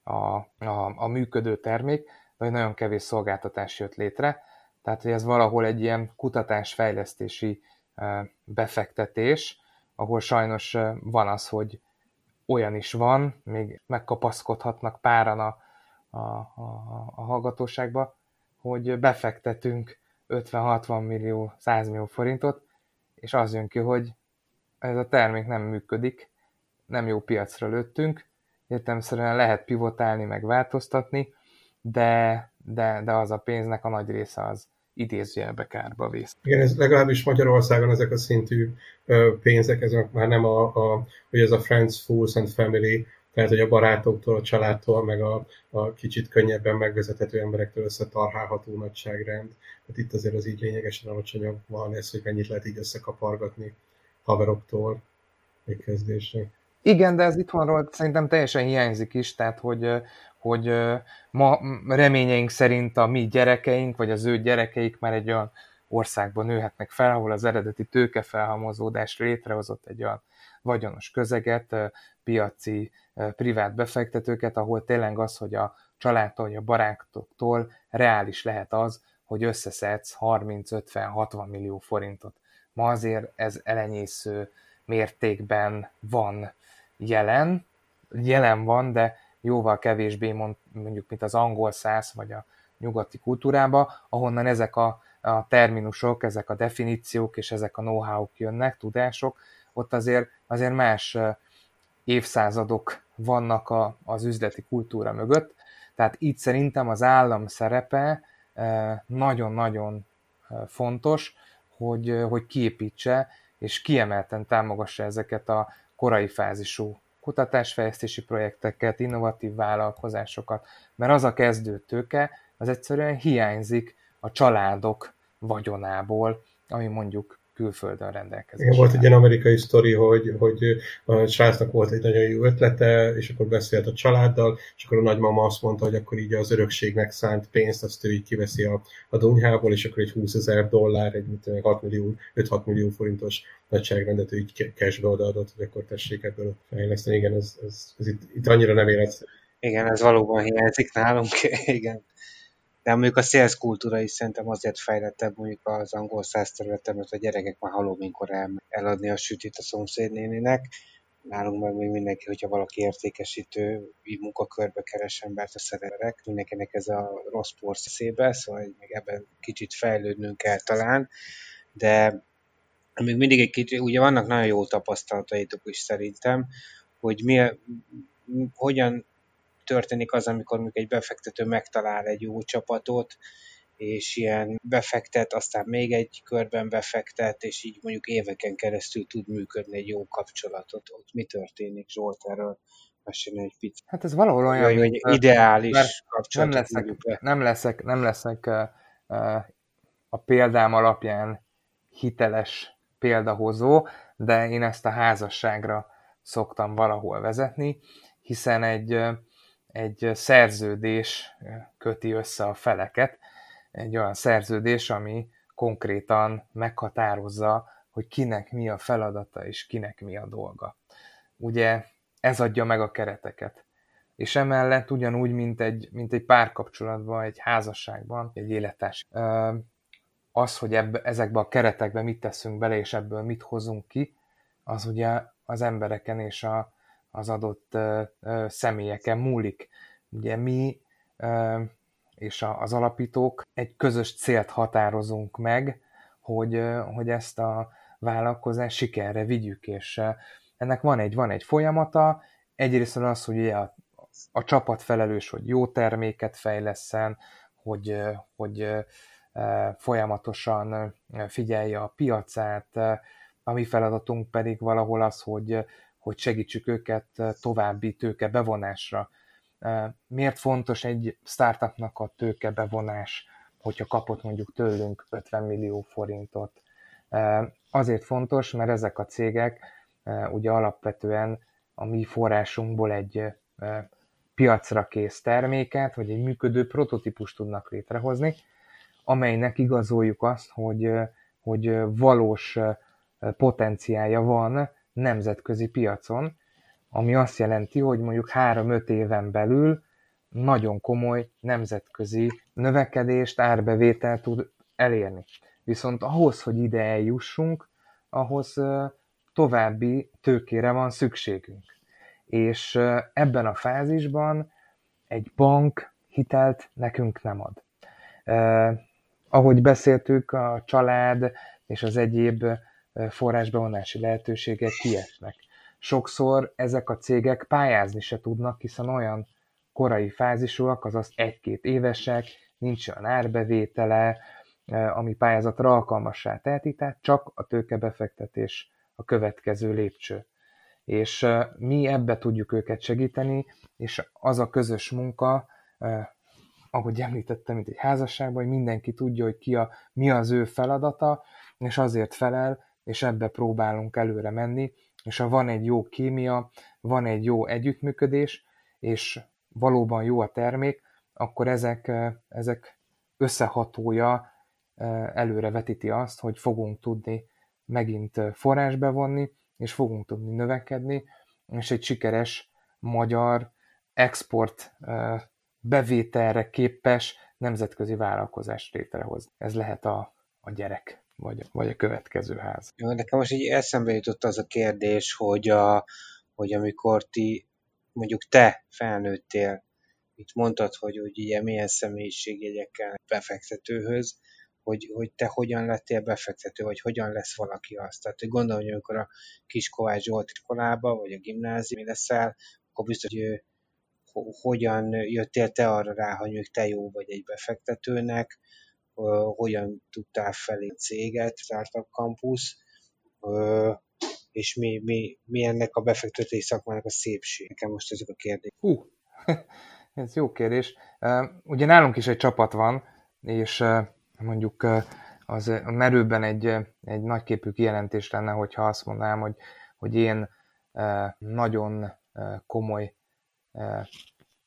a, a, a működő termék, de nagyon kevés szolgáltatás jött létre, tehát hogy ez valahol egy ilyen kutatás-fejlesztési befektetés, ahol sajnos van az, hogy olyan is van, még megkapaszkodhatnak páran a, a, a, a hallgatóságba, hogy befektetünk 50-60 millió, 100 millió forintot, és az jön ki, hogy ez a termék nem működik, nem jó piacra lőttünk, értelmszerűen lehet pivotálni, meg változtatni, de, de, de az a pénznek a nagy része az idézőjelbe kárba vész. Igen, ez legalábbis Magyarországon ezek a szintű pénzek, ezek már nem a, a hogy ez a Friends, Fools and Family, tehát hogy a barátoktól, a családtól, meg a, a kicsit könnyebben megvezethető emberektől összetarhálható nagyságrend. Tehát itt azért az így lényegesen alacsonyabb van ez, hogy mennyit lehet így összekapargatni haveroktól egy kezdésre. Igen, de ez itthonról szerintem teljesen hiányzik is, tehát hogy, hogy ma reményeink szerint a mi gyerekeink, vagy az ő gyerekeik már egy olyan országban nőhetnek fel, ahol az eredeti tőkefelhalmozódás létrehozott egy olyan vagyonos közeget, piaci, privát befektetőket, ahol tényleg az, hogy a családtól, vagy a barátoktól reális lehet az, hogy összeszedsz 30-50-60 millió forintot. Ma azért ez elenyésző mértékben van jelen, jelen van, de jóval kevésbé mond, mondjuk, mint az angol száz vagy a nyugati kultúrába, ahonnan ezek a, a terminusok, ezek a definíciók és ezek a know-how-k jönnek, tudások, ott azért, azért más évszázadok vannak a, az üzleti kultúra mögött, tehát itt szerintem az állam szerepe nagyon-nagyon fontos, hogy, hogy kiépítse és kiemelten támogassa ezeket a korai fázisú kutatásfejlesztési projekteket, innovatív vállalkozásokat, mert az a kezdő tőke, az egyszerűen hiányzik a családok vagyonából, ami mondjuk külföldön rendelkezik. Igen, volt egy ilyen amerikai sztori, hogy, hogy a srácnak volt egy nagyon jó ötlete, és akkor beszélt a családdal, és akkor a nagymama azt mondta, hogy akkor így az örökségnek szánt pénzt, azt ő így kiveszi a, a dunyhából, és akkor egy 20 ezer dollár, egy 6 millió, 5-6 millió forintos nagyságrendet ő így cashbe odaadott, hogy akkor tessék ebből fejleszteni. Igen, ez, ez, ez itt, itt annyira nem életszerű. Igen, ez valóban hiányzik nálunk, igen. De mondjuk a sales kultúra is szerintem azért fejlettebb mondjuk az angol száz területen, mert a gyerekek már halominkor el, eladni a sütit a szomszédnéninek. Nálunk meg még mindenki, hogyha valaki értékesítő munkakörbe keres embert a szerelek, mindenkinek ez a rossz porszébe, szóval még ebben kicsit fejlődnünk kell talán, de még mindig egy kicsit, ugye vannak nagyon jó tapasztalataitok is szerintem, hogy mi, hogyan történik az, amikor mondjuk egy befektető megtalál egy jó csapatot, és ilyen befektet, aztán még egy körben befektet, és így mondjuk éveken keresztül tud működni egy jó kapcsolatot. Ott mi történik, Zsolt, erről mesélni egy picit. Hát ez valahol olyan, hogy mint, ideális kapcsolat. Nem leszek, nem leszek, nem leszek a példám alapján hiteles példahozó, de én ezt a házasságra szoktam valahol vezetni, hiszen egy egy szerződés köti össze a feleket, egy olyan szerződés, ami konkrétan meghatározza, hogy kinek mi a feladata és kinek mi a dolga. Ugye ez adja meg a kereteket. És emellett ugyanúgy, mint egy, mint egy párkapcsolatban, egy házasságban, egy élettárs. Az, hogy ebbe, ezekbe a keretekbe mit teszünk bele, és ebből mit hozunk ki, az ugye az embereken és a, az adott személyeken múlik. Ugye mi és az alapítók egy közös célt határozunk meg, hogy, hogy ezt a vállalkozást sikerre vigyük, és ennek van egy, van egy folyamata, egyrészt az, hogy ugye a, a csapat felelős, hogy jó terméket fejleszen, hogy, hogy folyamatosan figyelje a piacát, a mi feladatunk pedig valahol az, hogy, hogy segítsük őket további tőke bevonásra. Miért fontos egy startupnak a tőke bevonás, hogyha kapott mondjuk tőlünk 50 millió forintot? Azért fontos, mert ezek a cégek ugye alapvetően a mi forrásunkból egy piacra kész terméket, vagy egy működő prototípust tudnak létrehozni, amelynek igazoljuk azt, hogy, hogy valós potenciálja van nemzetközi piacon, ami azt jelenti, hogy mondjuk 3-5 éven belül nagyon komoly nemzetközi növekedést, árbevételt tud elérni. Viszont ahhoz, hogy ide eljussunk, ahhoz további tőkére van szükségünk. És ebben a fázisban egy bank hitelt nekünk nem ad. Ahogy beszéltük, a család és az egyéb forrásbevonási lehetőségek kiesnek. Sokszor ezek a cégek pályázni se tudnak, hiszen olyan korai fázisúak, azaz egy-két évesek, nincs olyan árbevétele, ami pályázatra alkalmassá teheti, tehát csak a tőkebefektetés a következő lépcső. És mi ebbe tudjuk őket segíteni, és az a közös munka, ahogy említettem, mint egy házasságban, hogy mindenki tudja, hogy ki a, mi az ő feladata, és azért felel, és ebbe próbálunk előre menni, és ha van egy jó kémia, van egy jó együttműködés, és valóban jó a termék, akkor ezek, ezek összehatója előre vetíti azt, hogy fogunk tudni megint forrás bevonni, és fogunk tudni növekedni, és egy sikeres magyar export bevételre képes nemzetközi vállalkozást létrehoz. Ez lehet a, a gyerek, vagy, vagy a következő ház. Jó, nekem most így eszembe jutott az a kérdés, hogy, a, hogy amikor ti, mondjuk te felnőttél, itt mondtad, hogy, hogy ugye milyen személyiségjegyekkel befektetőhöz, hogy, hogy te hogyan lettél befektető, vagy hogyan lesz valaki azt. Tehát hogy gondolom, hogy amikor a kis Kovács Zsolt iskolába, vagy a gimnáziumi leszel, akkor biztos, hogy hogyan jöttél te arra rá, hogy te jó vagy egy befektetőnek, hogyan tudtál felé céget, Startup Campus, és mi, mi, mi ennek a befektetési szakmának a szépség? Nekem most ezek a kérdések. Hú, ez jó kérdés. Ugye nálunk is egy csapat van, és mondjuk az a merőben egy, egy nagyképű kijelentés lenne, hogyha azt mondanám, hogy, hogy én nagyon komoly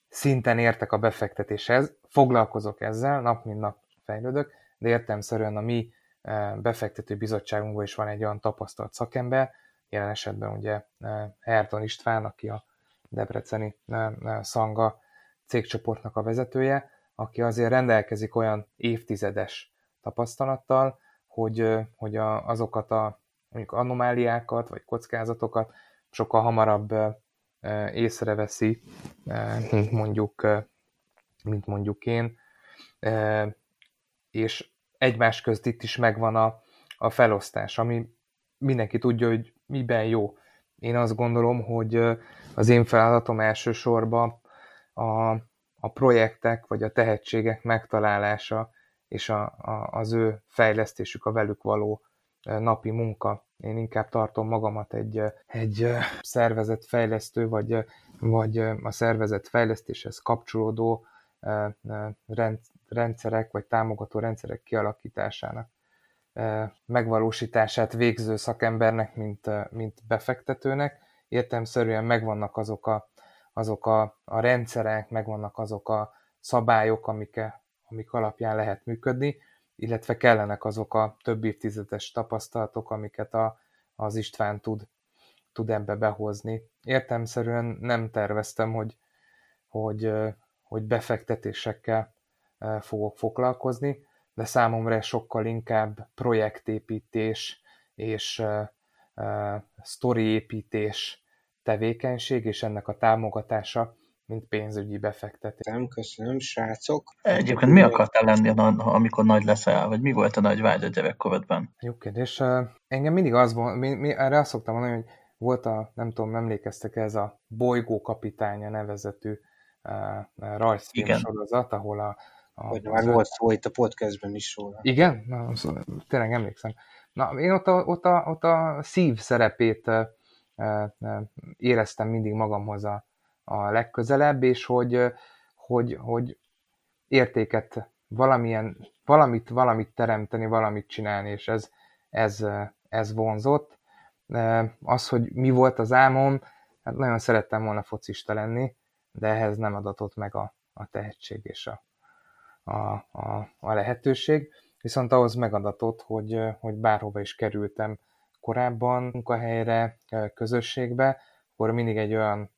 szinten értek a befektetéshez, foglalkozok ezzel, nap mint nap fejlődök, de értelmszerűen a mi befektető bizottságunkban is van egy olyan tapasztalt szakember, jelen esetben ugye Erdon István, aki a Debreceni Szanga cégcsoportnak a vezetője, aki azért rendelkezik olyan évtizedes tapasztalattal, hogy, hogy azokat a mondjuk anomáliákat vagy kockázatokat sokkal hamarabb észreveszi, mint mondjuk, mint mondjuk én, és egymás közt itt is megvan a, a felosztás, ami mindenki tudja, hogy miben jó. Én azt gondolom, hogy az én feladatom elsősorban a, a projektek vagy a tehetségek megtalálása és a, a, az ő fejlesztésük, a velük való napi munka. Én inkább tartom magamat egy, egy szervezetfejlesztő, vagy, vagy a szervezetfejlesztéshez kapcsolódó rendszerek, vagy támogató rendszerek kialakításának megvalósítását végző szakembernek, mint, mint befektetőnek. Értelmszerűen megvannak azok a, azok a, a rendszerek, megvannak azok a szabályok, amik, amik alapján lehet működni, illetve kellenek azok a több évtizedes tapasztalatok, amiket a, az István tud, tud ebbe behozni. Értelmszerűen nem terveztem, hogy, hogy, hogy befektetésekkel fogok foglalkozni, de számomra sokkal inkább projektépítés és sztoriépítés tevékenység, és ennek a támogatása, mint pénzügyi befektetés. Nem, köszönöm, srácok. Egyébként mi akartál lenni, amikor nagy leszel, vagy mi volt a nagy vágy a gyerekkorodban? Jó kérdés. Engem mindig az volt, mi, mi, erre azt szoktam mondani, hogy volt a, nem tudom, emlékeztek ez a Bolygó kapitánya nevezetű uh, rajzfilm sorozat, ahol a hogy már volt szó itt a podcastben is róla. Igen? Na, szóval, tényleg emlékszem. Na, én ott a, ott a, ott a szív szerepét uh, uh, éreztem mindig magamhoz a, a legközelebb, és hogy, hogy, hogy értéket valamilyen, valamit, valamit teremteni, valamit csinálni, és ez, ez, ez vonzott. Az, hogy mi volt az álmom, hát nagyon szerettem volna focista lenni, de ehhez nem adatott meg a, a tehetség és a, a, a, a lehetőség. Viszont ahhoz megadatott, hogy, hogy bárhova is kerültem korábban munkahelyre, közösségbe, akkor mindig egy olyan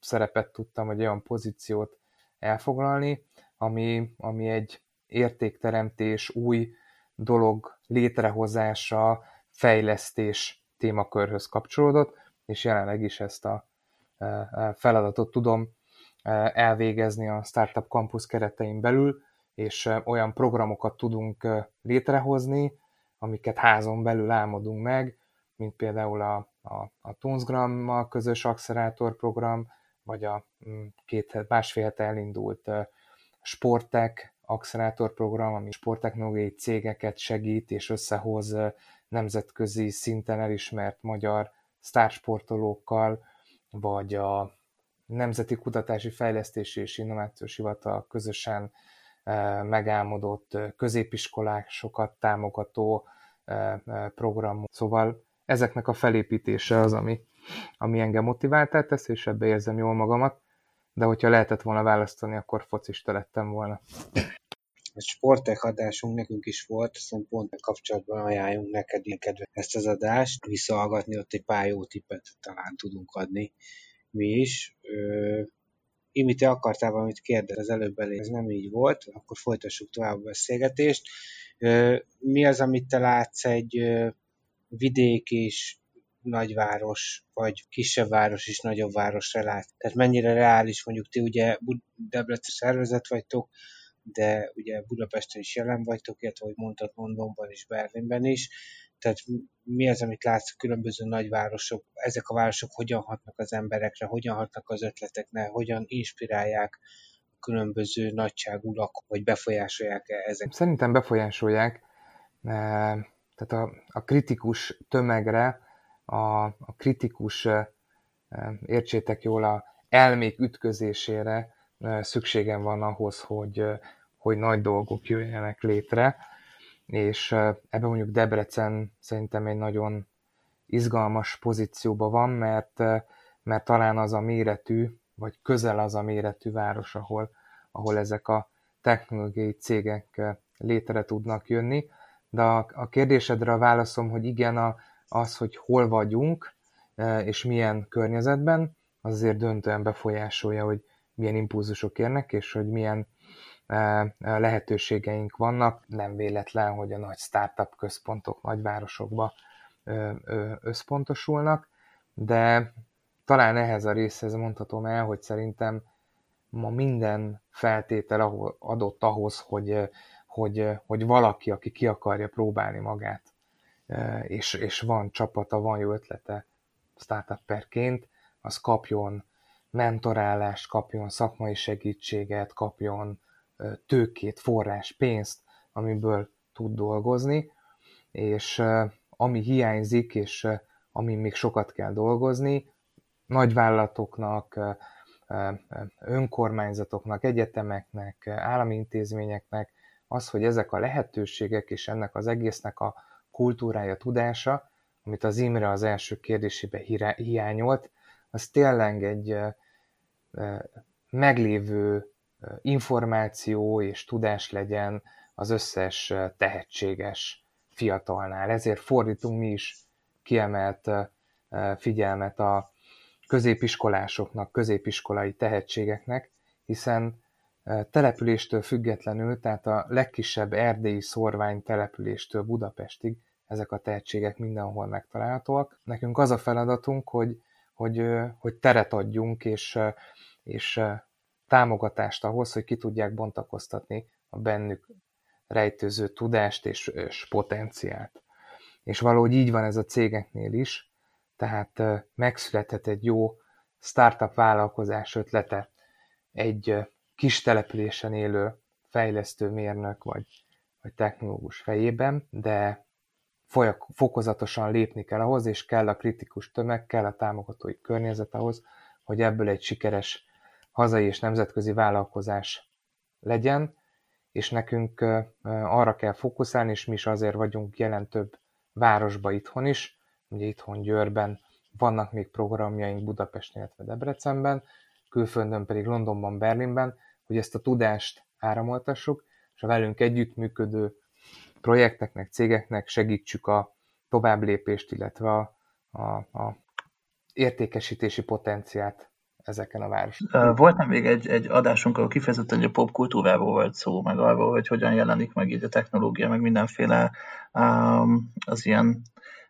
szerepet tudtam, vagy olyan pozíciót elfoglalni, ami, ami egy értékteremtés, új dolog létrehozása, fejlesztés témakörhöz kapcsolódott, és jelenleg is ezt a feladatot tudom elvégezni a Startup Campus keretein belül, és olyan programokat tudunk létrehozni, amiket házon belül álmodunk meg, mint például a, a, a Tunsgrammal közös program, vagy a mm, két, másfél hete elindult Sportek accelerátorprogram, ami sporttechnológiai cégeket segít és összehoz nemzetközi szinten elismert magyar sztársportolókkal, vagy a Nemzeti Kutatási Fejlesztési és Innovációs Hivatal közösen megálmodott középiskolásokat támogató program. Szóval ezeknek a felépítése az, ami, ami engem motiváltá tesz, és ebbe érzem jól magamat, de hogyha lehetett volna választani, akkor focista lettem volna. A sportek adásunk nekünk is volt, aztán pont kapcsolatban ajánljunk neked, neked ezt az adást, visszahallgatni, ott egy pár jó tippet talán tudunk adni mi is. Imi, te akartál valamit kérdezni az előbb elég, ez nem így volt, akkor folytassuk tovább a beszélgetést. Mi az, amit te látsz egy vidék és nagyváros, vagy kisebb város és nagyobb város relát. Tehát mennyire reális, mondjuk ti ugye Debrecen szervezet vagytok, de ugye Budapesten is jelen vagytok, illetve, hogy mondtad Londonban és Berlinben is. Tehát mi az, amit látsz a különböző nagyvárosok, ezek a városok hogyan hatnak az emberekre, hogyan hatnak az ötletekre, hogyan inspirálják a különböző nagyságú lakók, vagy befolyásolják-e ezek? Szerintem befolyásolják. Tehát a, a kritikus tömegre, a, a kritikus, értsétek jól, a elmék ütközésére szükségem van ahhoz, hogy, hogy nagy dolgok jöjjenek létre, és ebben mondjuk Debrecen szerintem egy nagyon izgalmas pozícióban van, mert, mert talán az a méretű, vagy közel az a méretű város, ahol, ahol ezek a technológiai cégek létre tudnak jönni. De a, a kérdésedre a válaszom, hogy igen, a, az, hogy hol vagyunk, és milyen környezetben, az azért döntően befolyásolja, hogy milyen impulzusok érnek, és hogy milyen lehetőségeink vannak. Nem véletlen, hogy a nagy startup központok nagyvárosokba összpontosulnak, de talán ehhez a részhez mondhatom el, hogy szerintem ma minden feltétel adott ahhoz, hogy, hogy, hogy valaki, aki ki akarja próbálni magát, és, és van csapata, van jó ötlete startupperként, az kapjon mentorálást, kapjon szakmai segítséget, kapjon tőkét, forrás, pénzt, amiből tud dolgozni, és ami hiányzik, és amin még sokat kell dolgozni, nagyvállalatoknak, önkormányzatoknak, egyetemeknek, állami intézményeknek az, hogy ezek a lehetőségek és ennek az egésznek a kultúrája, tudása, amit az Imre az első kérdésében hiányolt, az tényleg egy meglévő információ és tudás legyen az összes tehetséges fiatalnál. Ezért fordítunk mi is kiemelt figyelmet a középiskolásoknak, középiskolai tehetségeknek, hiszen településtől függetlenül, tehát a legkisebb erdélyi szorvány településtől Budapestig ezek a tehetségek mindenhol megtalálhatóak. Nekünk az a feladatunk, hogy, hogy, hogy teret adjunk, és, és támogatást ahhoz, hogy ki tudják bontakoztatni a bennük rejtőző tudást és, és potenciált. És valahogy így van ez a cégeknél is, tehát megszülethet egy jó startup vállalkozás ötlete egy kis településen élő fejlesztő mérnök vagy, vagy technológus fejében, de fokozatosan lépni kell ahhoz, és kell a kritikus tömeg, kell a támogatói környezet ahhoz, hogy ebből egy sikeres hazai és nemzetközi vállalkozás legyen, és nekünk arra kell fókuszálni, és mi is azért vagyunk jelen több városba itthon is, ugye itthon Győrben vannak még programjaink Budapesten, illetve Debrecenben, külföldön pedig Londonban, Berlinben, hogy ezt a tudást áramoltassuk, és a velünk együttműködő projekteknek, cégeknek segítsük a továbblépést, illetve a, a, a értékesítési potenciát ezeken a városokon. Volt még egy, egy adásunk, ahol kifejezetten a popkultúrából volt szó, meg arról, hogy hogyan jelenik meg így a technológia, meg mindenféle um, az ilyen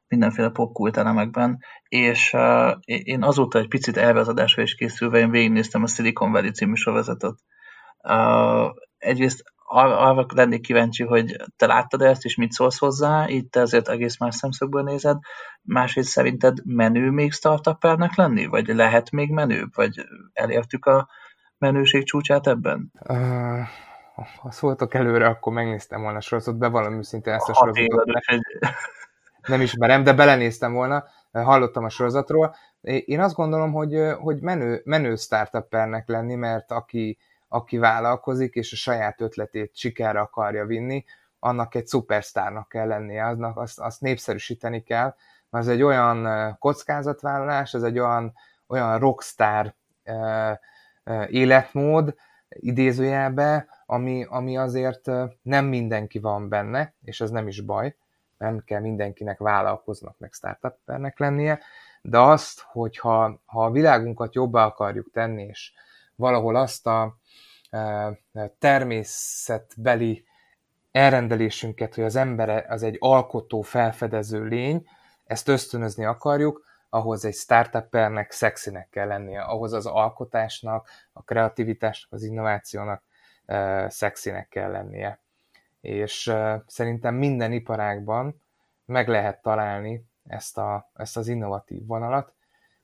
mindenféle popkult elemekben, és uh, én azóta egy picit erre az adásra is készülve, én végignéztem a Silicon Valley című sorozatot. Uh, egyrészt arra, arra lennék kíváncsi, hogy te láttad ezt, és mit szólsz hozzá, így te azért egész más szemszögből nézed. Másrészt szerinted menő még startuppernek lenni? Vagy lehet még menőbb? Vagy elértük a menőség csúcsát ebben? Uh, ha szóltok előre, akkor megnéztem volna a sorozatot, bevallom őszintén ezt a sorozatot. Nem ismerem, de belenéztem volna, hallottam a sorozatról. Én azt gondolom, hogy, hogy menő, menő startuppernek lenni, mert aki, aki vállalkozik, és a saját ötletét sikerre akarja vinni, annak egy szupersztárnak kell lennie, aznak, azt, azt népszerűsíteni kell, mert ez egy olyan kockázatvállalás, ez egy olyan, olyan rockstar életmód, idézőjelbe, ami, ami azért nem mindenki van benne, és ez nem is baj, nem kell mindenkinek vállalkoznak, meg startuppernek lennie, de azt, hogyha ha a világunkat jobbá akarjuk tenni, és valahol azt a természetbeli elrendelésünket, hogy az ember az egy alkotó, felfedező lény, ezt ösztönözni akarjuk, ahhoz egy startuppernek szexinek kell lennie, ahhoz az alkotásnak, a kreativitásnak, az innovációnak szexinek kell lennie. És szerintem minden iparágban meg lehet találni ezt, a, ezt az innovatív vonalat,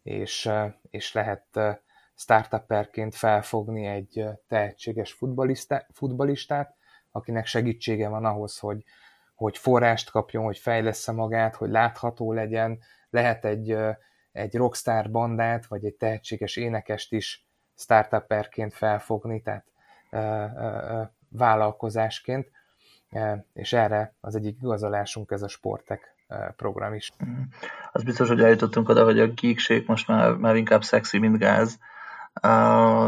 és, és lehet startupperként felfogni egy tehetséges futbalistát, akinek segítsége van ahhoz, hogy, hogy forrást kapjon, hogy fejlesz magát, hogy látható legyen, lehet egy, egy rockstar bandát, vagy egy tehetséges énekest is startupperként felfogni, tehát vállalkozásként, és erre az egyik igazolásunk ez a Sportek program is. Mm. Az biztos, hogy eljutottunk oda, hogy a geekség most már, már inkább szexi, mint gáz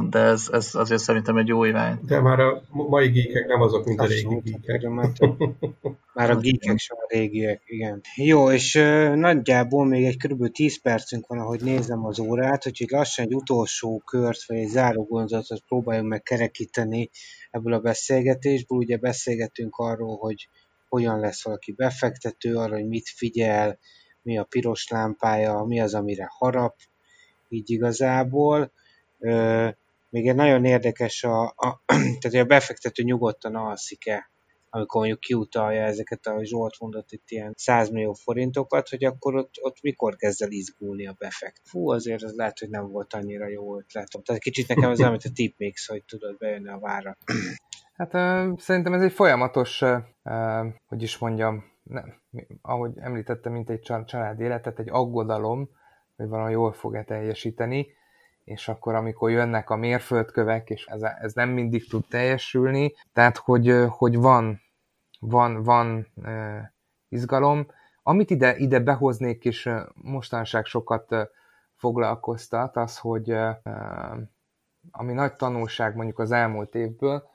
de ez, ez azért szerintem egy jó irány. De már a mai geekek nem azok, mint a régi geekek. Már a geekek sem a régiek, igen. Jó, és uh, nagyjából még egy kb. 10 percünk van, ahogy nézem az órát, hogy lassan egy utolsó kört, vagy egy záró gondolatot próbáljunk meg kerekíteni ebből a beszélgetésből. Ugye beszélgetünk arról, hogy hogyan lesz valaki befektető, arra, hogy mit figyel, mi a piros lámpája, mi az, amire harap, így igazából még egy nagyon érdekes, a, a, tehát a befektető nyugodtan alszik-e, amikor mondjuk kiutalja ezeket, ahogy Zsolt mondott itt ilyen 100 millió forintokat, hogy akkor ott, ott mikor kezd el izgulni a befekt. Fú, azért az lehet, hogy nem volt annyira jó ötlet. Tehát kicsit nekem az mint a tipmix, hogy tudod bejönni a vára. Hát szerintem ez egy folyamatos, hogy is mondjam, nem, ahogy említettem, mint egy család életet, egy aggodalom, hogy valami jól fog-e teljesíteni, és akkor amikor jönnek a mérföldkövek, és ez, ez nem mindig tud teljesülni, tehát hogy, hogy van, van, van izgalom. Amit ide, ide behoznék, és mostanság sokat foglalkoztat, az, hogy ami nagy tanulság mondjuk az elmúlt évből,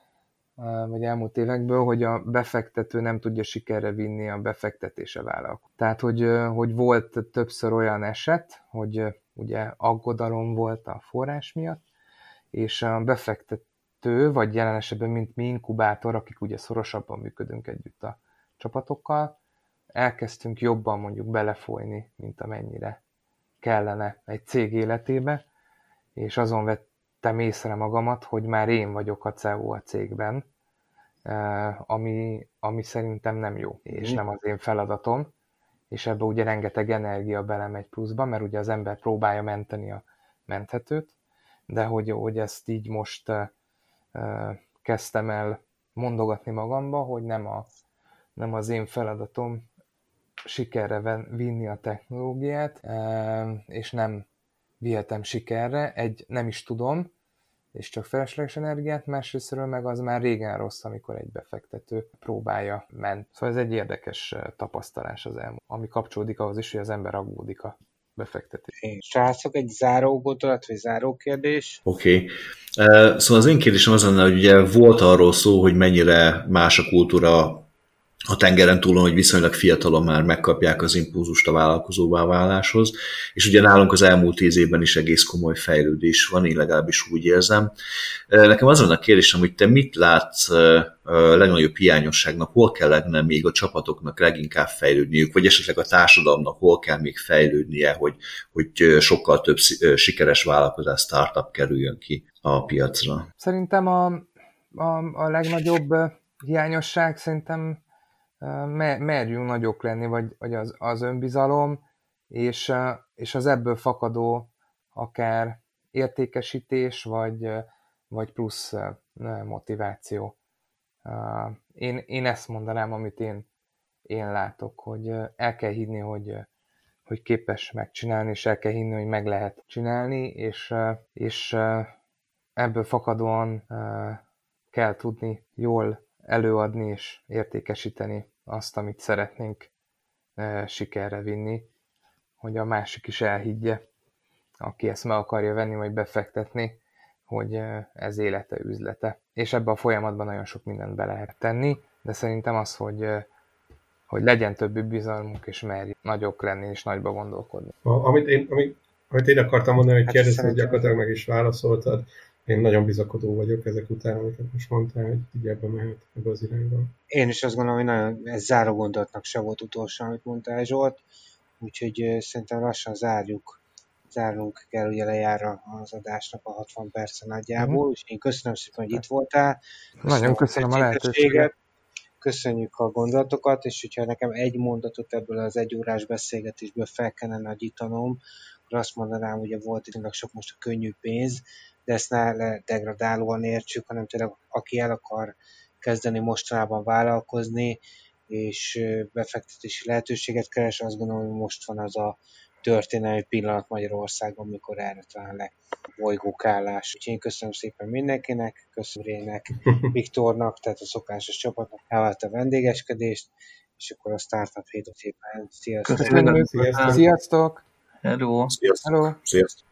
vagy elmúlt évekből, hogy a befektető nem tudja sikerre vinni a befektetése vállalkozó. Tehát, hogy, hogy volt többször olyan eset, hogy ugye aggodalom volt a forrás miatt, és a befektető, vagy jelen esetben, mint mi inkubátor, akik ugye szorosabban működünk együtt a csapatokkal, elkezdtünk jobban mondjuk belefolyni, mint amennyire kellene egy cég életébe, és azon vettem észre magamat, hogy már én vagyok a CEO a cégben, eh, ami, ami szerintem nem jó, és nem az én feladatom, és ebbe ugye rengeteg energia belemegy pluszba, mert ugye az ember próbálja menteni a menthetőt, de hogy, hogy ezt így most kezdtem el mondogatni magamba, hogy nem, a, nem az én feladatom sikerre vinni a technológiát, és nem vihetem sikerre, egy nem is tudom, és csak felesleges energiát, másrésztről meg az már régen rossz, amikor egy befektető próbálja ment. Szóval ez egy érdekes tapasztalás az elmúlt, ami kapcsolódik ahhoz is, hogy az ember aggódik a befektetés. Srácok, egy záró gondolat, vagy záró kérdés? Oké. Okay. Szóval az én kérdésem az lenne, hogy ugye volt arról szó, hogy mennyire más a kultúra a tengeren túlon, hogy viszonylag fiatalon már megkapják az impulzust a vállalkozóvá váláshoz, és ugye nálunk az elmúlt tíz évben is egész komoly fejlődés van, én legalábbis úgy érzem. Nekem az a kérdésem, hogy te mit látsz legnagyobb hiányosságnak, hol kellene még a csapatoknak leginkább fejlődniük, vagy esetleg a társadalomnak hol kell még fejlődnie, hogy, hogy sokkal több sikeres vállalkozás, startup kerüljön ki a piacra? Szerintem a, a, a legnagyobb hiányosság szerintem merjünk nagyok lenni, vagy, vagy az, az önbizalom, és, és az ebből fakadó akár értékesítés, vagy, vagy plusz motiváció. én, én ezt mondanám, amit én, én látok, hogy el kell hinni, hogy, hogy képes megcsinálni, és el kell hinni, hogy meg lehet csinálni, és, és ebből fakadóan kell tudni jól előadni és értékesíteni azt, amit szeretnénk sikerre vinni, hogy a másik is elhiggye, aki ezt meg akarja venni, vagy befektetni, hogy ez élete, üzlete. És ebben a folyamatban nagyon sok mindent be lehet tenni, de szerintem az, hogy, hogy legyen több bizalmunk, és merj nagyok lenni, és nagyba gondolkodni. Amit, én, amit, amit én akartam mondani, hogy hát kérdeztem, hogy gyakorlatilag meg is válaszoltad, én nagyon bizakodó vagyok ezek után, amiket most mondtál, hogy így ebbe mehet ebbe az irányba. Én is azt gondolom, hogy nagyon, ez záró gondolatnak se volt utolsó, amit mondtál Zsolt, úgyhogy szerintem lassan zárjuk zárnunk kell, ugye lejár az adásnak a 60 perc nagyjából, mm. úgyhogy én köszönöm szépen, hogy itt voltál. Köszönöm Nagyon köszönöm a lehetőséget. Köszönjük a gondolatokat, és hogyha nekem egy mondatot ebből az egy órás beszélgetésből fel kellene nagyítanom, akkor azt mondanám, hogy volt itt sok most a könnyű pénz, de ezt ne degradálóan értsük, hanem tényleg aki el akar kezdeni mostanában vállalkozni, és befektetési lehetőséget keres, azt gondolom, hogy most van az a történelmi pillanat Magyarországon, amikor erre talán le bolygókállás. Úgyhogy én köszönöm szépen mindenkinek, köszönöm Rének, Viktornak, tehát a szokásos csapatnak elvált a vendégeskedést, és akkor a Startup hétot szépen. Sziasztok! Köszönöm. Sziasztok! Hello! Sziasztok! Hello. Sziasztok!